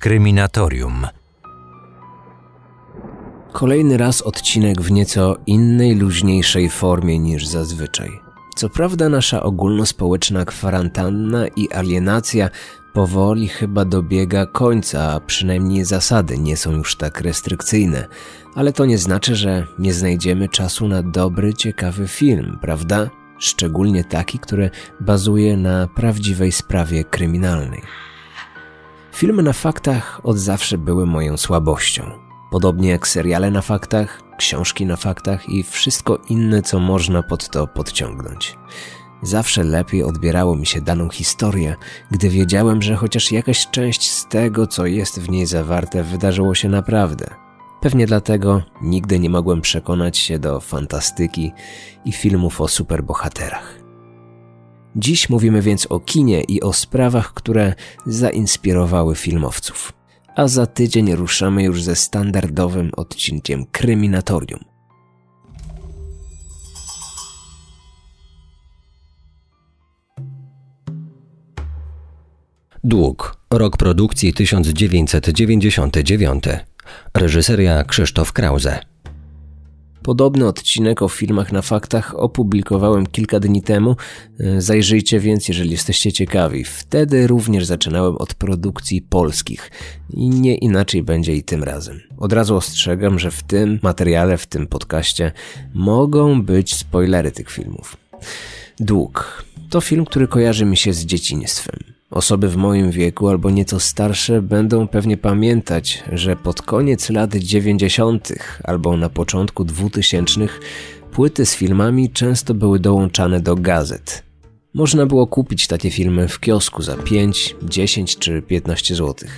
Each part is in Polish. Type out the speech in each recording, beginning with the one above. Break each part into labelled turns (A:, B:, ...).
A: Kryminatorium.
B: Kolejny raz odcinek w nieco innej, luźniejszej formie niż zazwyczaj. Co prawda, nasza ogólnospołeczna kwarantanna i alienacja powoli chyba dobiega końca, a przynajmniej zasady nie są już tak restrykcyjne, ale to nie znaczy, że nie znajdziemy czasu na dobry, ciekawy film, prawda? Szczególnie taki, który bazuje na prawdziwej sprawie kryminalnej. Filmy na faktach od zawsze były moją słabością. Podobnie jak seriale na faktach, książki na faktach i wszystko inne, co można pod to podciągnąć. Zawsze lepiej odbierało mi się daną historię, gdy wiedziałem, że chociaż jakaś część z tego, co jest w niej zawarte, wydarzyło się naprawdę. Pewnie dlatego nigdy nie mogłem przekonać się do fantastyki i filmów o superbohaterach. Dziś mówimy więc o kinie i o sprawach, które zainspirowały filmowców. A za tydzień ruszamy już ze standardowym odcinkiem Kryminatorium.
C: Dług. Rok produkcji 1999. Reżyseria Krzysztof Krause.
B: Podobny odcinek o filmach na faktach opublikowałem kilka dni temu. E, zajrzyjcie więc, jeżeli jesteście ciekawi. Wtedy również zaczynałem od produkcji polskich i nie inaczej będzie i tym razem. Od razu ostrzegam, że w tym materiale, w tym podcaście mogą być spoilery tych filmów. Dług. To film, który kojarzy mi się z dzieciństwem. Osoby w moim wieku albo nieco starsze będą pewnie pamiętać, że pod koniec lat 90. albo na początku 2000 płyty z filmami często były dołączane do gazet. Można było kupić takie filmy w kiosku za 5, 10 czy 15 zł.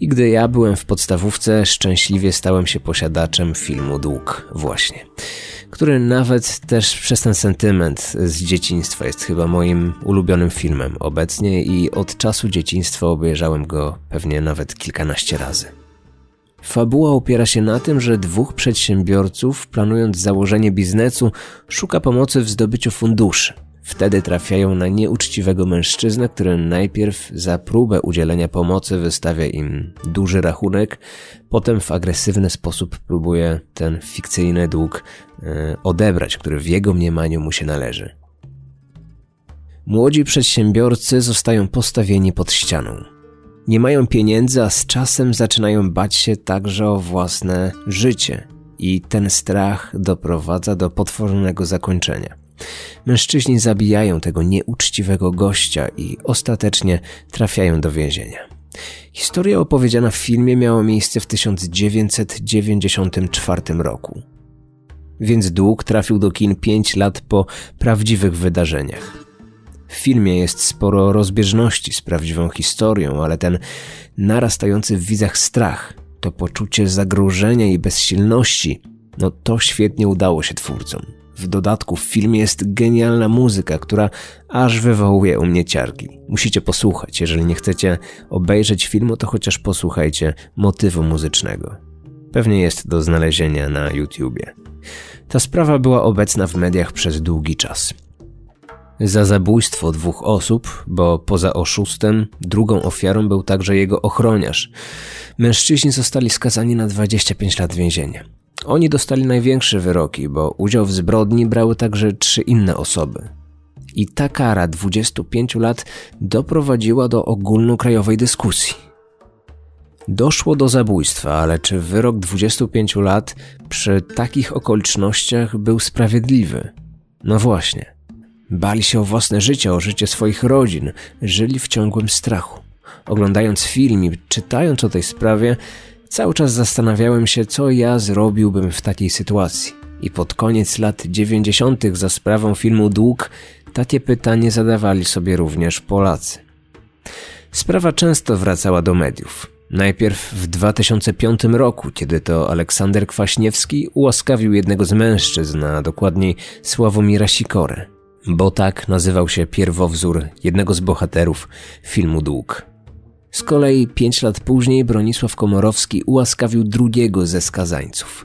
B: I gdy ja byłem w podstawówce, szczęśliwie stałem się posiadaczem filmu Dług, właśnie który nawet też przez ten sentyment z dzieciństwa jest chyba moim ulubionym filmem obecnie i od czasu dzieciństwa obejrzałem go pewnie nawet kilkanaście razy. Fabuła opiera się na tym, że dwóch przedsiębiorców, planując założenie biznesu, szuka pomocy w zdobyciu funduszy. Wtedy trafiają na nieuczciwego mężczyznę, który najpierw za próbę udzielenia pomocy wystawia im duży rachunek, potem w agresywny sposób próbuje ten fikcyjny dług e, odebrać, który w jego mniemaniu mu się należy. Młodzi przedsiębiorcy zostają postawieni pod ścianą. Nie mają pieniędzy, a z czasem zaczynają bać się także o własne życie, i ten strach doprowadza do potwornego zakończenia. Mężczyźni zabijają tego nieuczciwego gościa i ostatecznie trafiają do więzienia. Historia opowiedziana w filmie miała miejsce w 1994 roku. Więc dług trafił do kin 5 lat po prawdziwych wydarzeniach. W filmie jest sporo rozbieżności z prawdziwą historią, ale ten narastający w widzach strach, to poczucie zagrożenia i bezsilności, no to świetnie udało się twórcom. W dodatku w filmie jest genialna muzyka, która aż wywołuje u mnie ciarki. Musicie posłuchać. Jeżeli nie chcecie obejrzeć filmu, to chociaż posłuchajcie motywu muzycznego. Pewnie jest do znalezienia na YouTubie. Ta sprawa była obecna w mediach przez długi czas. Za zabójstwo dwóch osób, bo poza oszustem, drugą ofiarą był także jego ochroniarz. Mężczyźni zostali skazani na 25 lat więzienia. Oni dostali największe wyroki, bo udział w zbrodni brały także trzy inne osoby. I ta kara 25 lat doprowadziła do ogólnokrajowej dyskusji. Doszło do zabójstwa, ale czy wyrok 25 lat przy takich okolicznościach był sprawiedliwy? No właśnie. Bali się o własne życie, o życie swoich rodzin, żyli w ciągłym strachu. Oglądając film i czytając o tej sprawie, Cały czas zastanawiałem się, co ja zrobiłbym w takiej sytuacji. I pod koniec lat 90. za sprawą filmu Dług takie pytanie zadawali sobie również Polacy. Sprawa często wracała do mediów. Najpierw w 2005 roku, kiedy to Aleksander Kwaśniewski ułaskawił jednego z mężczyzn, a dokładniej Sławomira Sikorę, bo tak nazywał się pierwowzór jednego z bohaterów filmu Dług. Z kolei pięć lat później Bronisław Komorowski ułaskawił drugiego ze skazańców.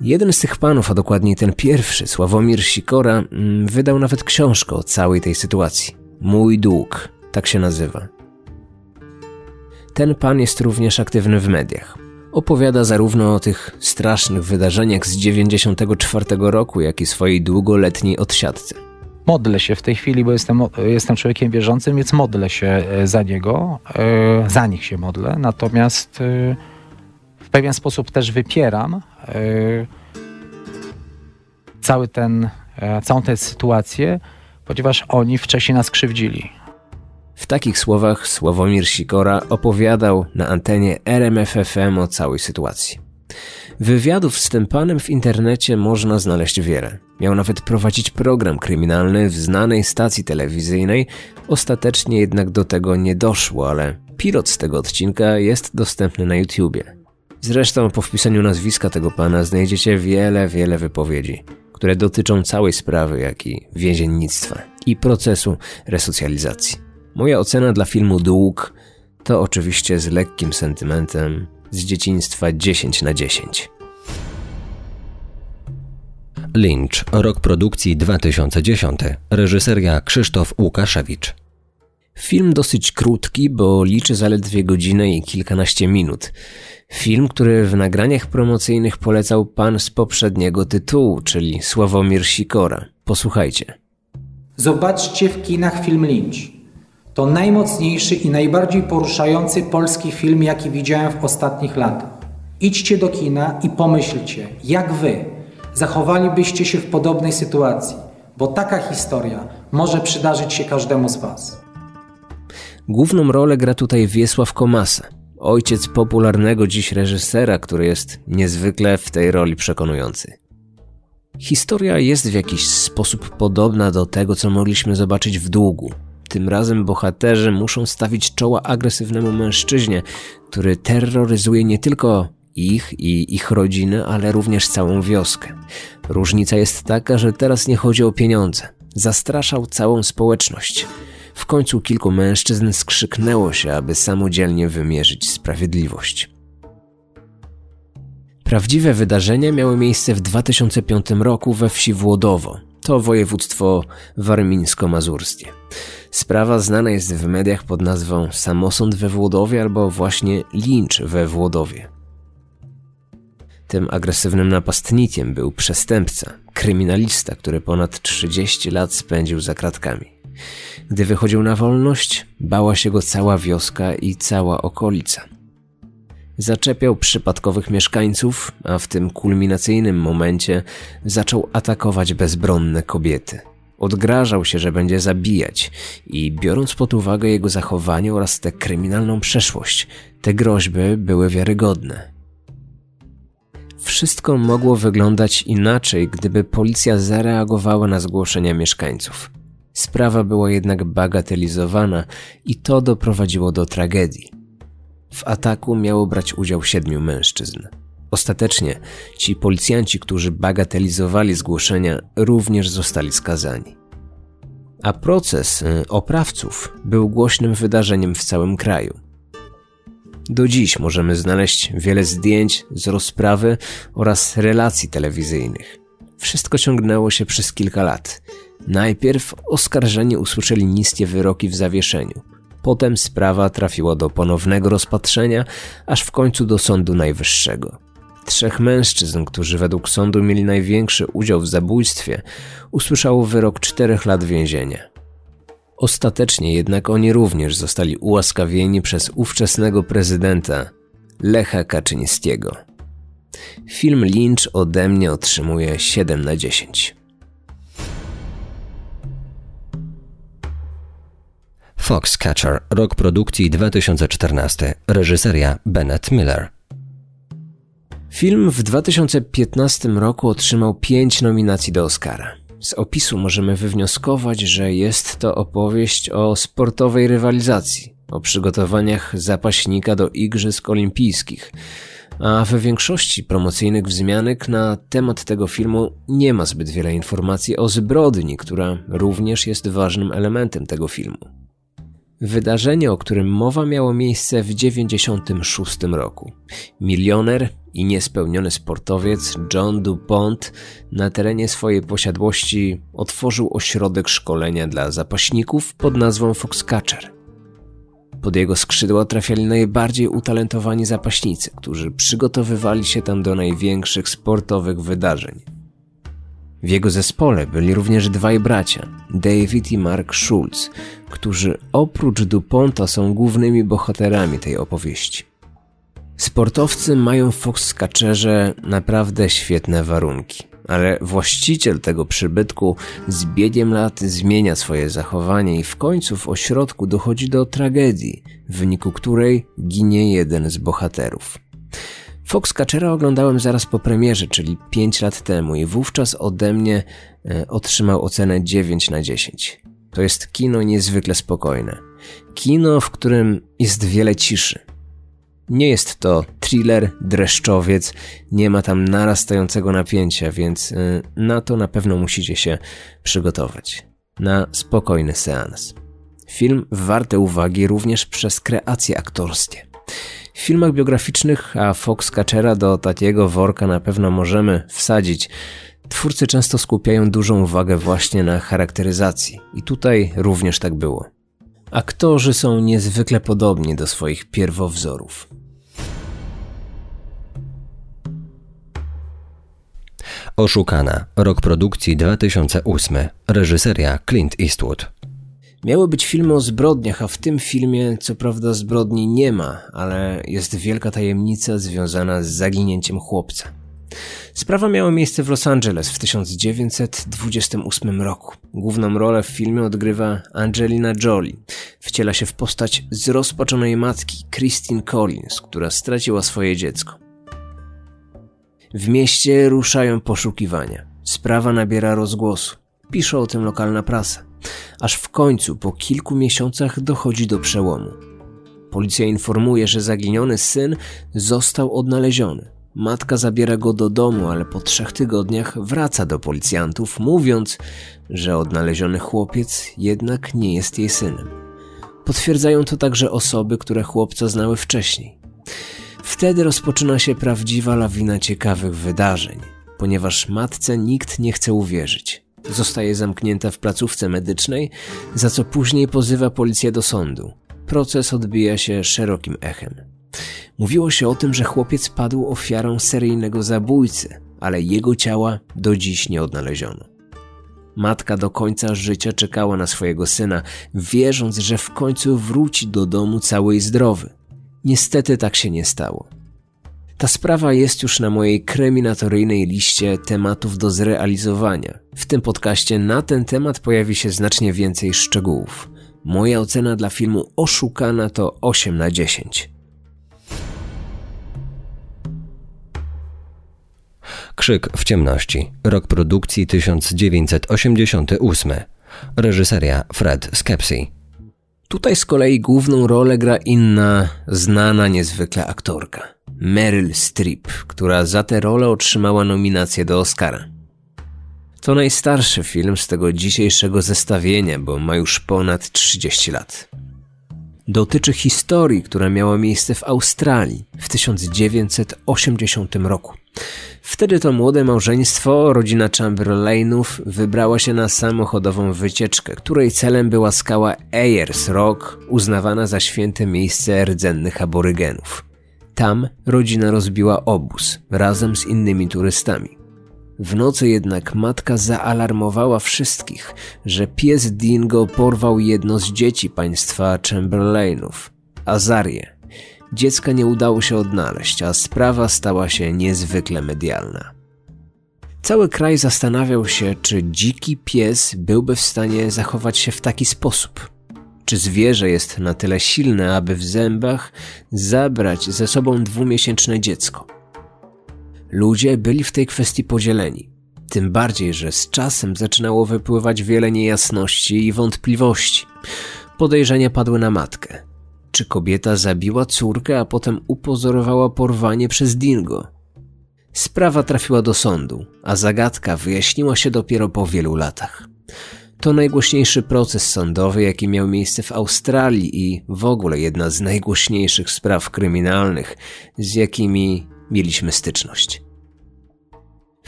B: Jeden z tych panów, a dokładniej ten pierwszy, Sławomir Sikora, mm, wydał nawet książkę o całej tej sytuacji. Mój dług, tak się nazywa. Ten pan jest również aktywny w mediach. Opowiada zarówno o tych strasznych wydarzeniach z 94 roku, jak i swojej długoletniej odsiadce.
A: Modlę się w tej chwili, bo jestem, jestem człowiekiem wierzącym, więc modlę się e, za niego, e, za nich się modlę. Natomiast e, w pewien sposób też wypieram cały ten, całą tę sytuację, ponieważ oni wcześniej nas krzywdzili.
B: W takich słowach Sławomir Sikora opowiadał na antenie RMFFM o całej sytuacji. Wywiadów z tym panem w internecie można znaleźć wiele. Miał nawet prowadzić program kryminalny w znanej stacji telewizyjnej, ostatecznie jednak do tego nie doszło, ale pilot z tego odcinka jest dostępny na YouTubie. Zresztą po wpisaniu nazwiska tego pana znajdziecie wiele, wiele wypowiedzi, które dotyczą całej sprawy, jak i więziennictwa i procesu resocjalizacji. Moja ocena dla filmu Dług to oczywiście z lekkim sentymentem z dzieciństwa 10 na 10.
C: Lynch, rok produkcji 2010, reżyseria Krzysztof Łukaszewicz.
B: Film dosyć krótki, bo liczy zaledwie godzinę i kilkanaście minut. Film, który w nagraniach promocyjnych polecał pan z poprzedniego tytułu, czyli Sławomir Sikora. Posłuchajcie.
D: Zobaczcie w kinach film Lynch. To najmocniejszy i najbardziej poruszający polski film, jaki widziałem w ostatnich latach. Idźcie do kina i pomyślcie, jak wy zachowalibyście się w podobnej sytuacji, bo taka historia może przydarzyć się każdemu z was.
B: Główną rolę gra tutaj Wiesław Komasa, ojciec popularnego dziś reżysera, który jest niezwykle w tej roli przekonujący. Historia jest w jakiś sposób podobna do tego, co mogliśmy zobaczyć w długu. Tym razem bohaterzy muszą stawić czoła agresywnemu mężczyźnie, który terroryzuje nie tylko ich i ich rodziny, ale również całą wioskę. Różnica jest taka, że teraz nie chodzi o pieniądze. Zastraszał całą społeczność. W końcu kilku mężczyzn skrzyknęło się, aby samodzielnie wymierzyć sprawiedliwość. Prawdziwe wydarzenia miały miejsce w 2005 roku we wsi Włodowo. To województwo warmińsko-mazurskie. Sprawa znana jest w mediach pod nazwą Samosąd we Włodowie albo właśnie Lincz we Włodowie. Tym agresywnym napastnikiem był przestępca, kryminalista, który ponad 30 lat spędził za kratkami. Gdy wychodził na wolność, bała się go cała wioska i cała okolica. Zaczepiał przypadkowych mieszkańców, a w tym kulminacyjnym momencie zaczął atakować bezbronne kobiety. Odgrażał się, że będzie zabijać i biorąc pod uwagę jego zachowanie oraz tę kryminalną przeszłość, te groźby były wiarygodne. Wszystko mogło wyglądać inaczej, gdyby policja zareagowała na zgłoszenia mieszkańców. Sprawa była jednak bagatelizowana i to doprowadziło do tragedii. W ataku miało brać udział siedmiu mężczyzn. Ostatecznie ci policjanci, którzy bagatelizowali zgłoszenia, również zostali skazani. A proces y, oprawców był głośnym wydarzeniem w całym kraju. Do dziś możemy znaleźć wiele zdjęć z rozprawy oraz relacji telewizyjnych. Wszystko ciągnęło się przez kilka lat. Najpierw oskarżeni usłyszeli niskie wyroki w zawieszeniu. Potem sprawa trafiła do ponownego rozpatrzenia, aż w końcu do Sądu Najwyższego. Trzech mężczyzn, którzy według sądu mieli największy udział w zabójstwie, usłyszało wyrok czterech lat więzienia. Ostatecznie jednak oni również zostali ułaskawieni przez ówczesnego prezydenta Lecha Kaczyńskiego. Film Lynch ode mnie otrzymuje 7 na 10.
C: Foxcatcher, rok produkcji 2014, reżyseria Bennett Miller.
B: Film w 2015 roku otrzymał pięć nominacji do Oscara. Z opisu możemy wywnioskować, że jest to opowieść o sportowej rywalizacji, o przygotowaniach zapaśnika do Igrzysk Olimpijskich, a we większości promocyjnych wzmianek na temat tego filmu nie ma zbyt wiele informacji o zbrodni, która również jest ważnym elementem tego filmu. Wydarzenie, o którym mowa miało miejsce w 1996 roku. Milioner i niespełniony sportowiec John DuPont na terenie swojej posiadłości otworzył ośrodek szkolenia dla zapaśników pod nazwą Foxcatcher. Pod jego skrzydła trafiali najbardziej utalentowani zapaśnicy, którzy przygotowywali się tam do największych sportowych wydarzeń. W jego zespole byli również dwaj bracia, David i Mark Schulz, którzy oprócz DuPonta są głównymi bohaterami tej opowieści. Sportowcy mają w Foxcatcherze naprawdę świetne warunki, ale właściciel tego przybytku z biegiem lat zmienia swoje zachowanie i w końcu w ośrodku dochodzi do tragedii, w wyniku której ginie jeden z bohaterów. Foxcatchera oglądałem zaraz po premierze, czyli 5 lat temu i wówczas ode mnie e, otrzymał ocenę 9 na 10. To jest kino niezwykle spokojne. Kino, w którym jest wiele ciszy. Nie jest to thriller, dreszczowiec, nie ma tam narastającego napięcia, więc e, na to na pewno musicie się przygotować. Na spokojny seans. Film warty uwagi również przez kreacje aktorskie. W filmach biograficznych, a Foxcatchera do takiego worka na pewno możemy wsadzić, twórcy często skupiają dużą uwagę właśnie na charakteryzacji. I tutaj również tak było. Aktorzy są niezwykle podobni do swoich pierwowzorów.
C: Oszukana. Rok produkcji 2008. Reżyseria Clint Eastwood.
B: Miały być filmy o zbrodniach, a w tym filmie co prawda zbrodni nie ma, ale jest wielka tajemnica związana z zaginięciem chłopca. Sprawa miała miejsce w Los Angeles w 1928 roku. Główną rolę w filmie odgrywa Angelina Jolie. Wciela się w postać zrozpaczonej matki Christine Collins, która straciła swoje dziecko. W mieście ruszają poszukiwania. Sprawa nabiera rozgłosu. Pisze o tym lokalna prasa aż w końcu po kilku miesiącach dochodzi do przełomu. Policja informuje, że zaginiony syn został odnaleziony. Matka zabiera go do domu, ale po trzech tygodniach wraca do policjantów, mówiąc, że odnaleziony chłopiec jednak nie jest jej synem. Potwierdzają to także osoby, które chłopca znały wcześniej. Wtedy rozpoczyna się prawdziwa lawina ciekawych wydarzeń, ponieważ matce nikt nie chce uwierzyć. Zostaje zamknięta w placówce medycznej, za co później pozywa policję do sądu. Proces odbija się szerokim echem. Mówiło się o tym, że chłopiec padł ofiarą seryjnego zabójcy, ale jego ciała do dziś nie odnaleziono. Matka do końca życia czekała na swojego syna, wierząc, że w końcu wróci do domu cały i zdrowy. Niestety tak się nie stało. Ta sprawa jest już na mojej kryminatoryjnej liście tematów do zrealizowania. W tym podcaście na ten temat pojawi się znacznie więcej szczegółów. Moja ocena dla filmu Oszukana to 8 na 10.
C: Krzyk w ciemności. Rok produkcji 1988. Reżyseria Fred Skepsi.
B: Tutaj z kolei główną rolę gra inna, znana niezwykle aktorka. Meryl Streep, która za tę rolę otrzymała nominację do Oscara. To najstarszy film z tego dzisiejszego zestawienia, bo ma już ponad 30 lat. Dotyczy historii, która miała miejsce w Australii w 1980 roku. Wtedy to młode małżeństwo, rodzina Chamberlainów, wybrała się na samochodową wycieczkę, której celem była skała Ayers Rock, uznawana za święte miejsce rdzennych aborygenów. Tam rodzina rozbiła obóz razem z innymi turystami. W nocy jednak matka zaalarmowała wszystkich, że pies Dingo porwał jedno z dzieci państwa Chamberlainów, Azarię. Dziecka nie udało się odnaleźć, a sprawa stała się niezwykle medialna. Cały kraj zastanawiał się, czy dziki pies byłby w stanie zachować się w taki sposób. Czy zwierzę jest na tyle silne, aby w zębach zabrać ze sobą dwumiesięczne dziecko? Ludzie byli w tej kwestii podzieleni. Tym bardziej, że z czasem zaczynało wypływać wiele niejasności i wątpliwości. Podejrzenia padły na matkę. Czy kobieta zabiła córkę, a potem upozorowała porwanie przez Dingo? Sprawa trafiła do sądu, a zagadka wyjaśniła się dopiero po wielu latach. To najgłośniejszy proces sądowy, jaki miał miejsce w Australii i w ogóle jedna z najgłośniejszych spraw kryminalnych, z jakimi mieliśmy styczność.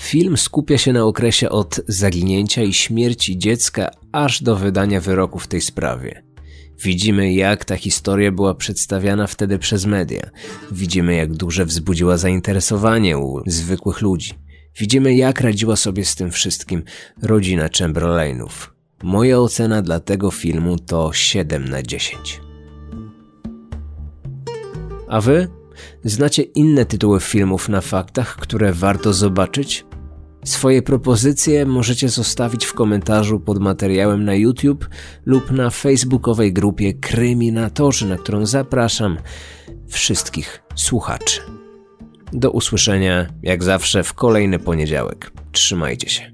B: Film skupia się na okresie od zaginięcia i śmierci dziecka aż do wydania wyroku w tej sprawie. Widzimy, jak ta historia była przedstawiana wtedy przez media. Widzimy, jak duże wzbudziła zainteresowanie u zwykłych ludzi. Widzimy, jak radziła sobie z tym wszystkim rodzina Chamberlainów. Moja ocena dla tego filmu to 7 na 10. A wy? Znacie inne tytuły filmów na faktach, które warto zobaczyć? Swoje propozycje możecie zostawić w komentarzu pod materiałem na YouTube lub na facebookowej grupie Kryminatorzy, na którą zapraszam wszystkich słuchaczy. Do usłyszenia, jak zawsze, w kolejny poniedziałek. Trzymajcie się.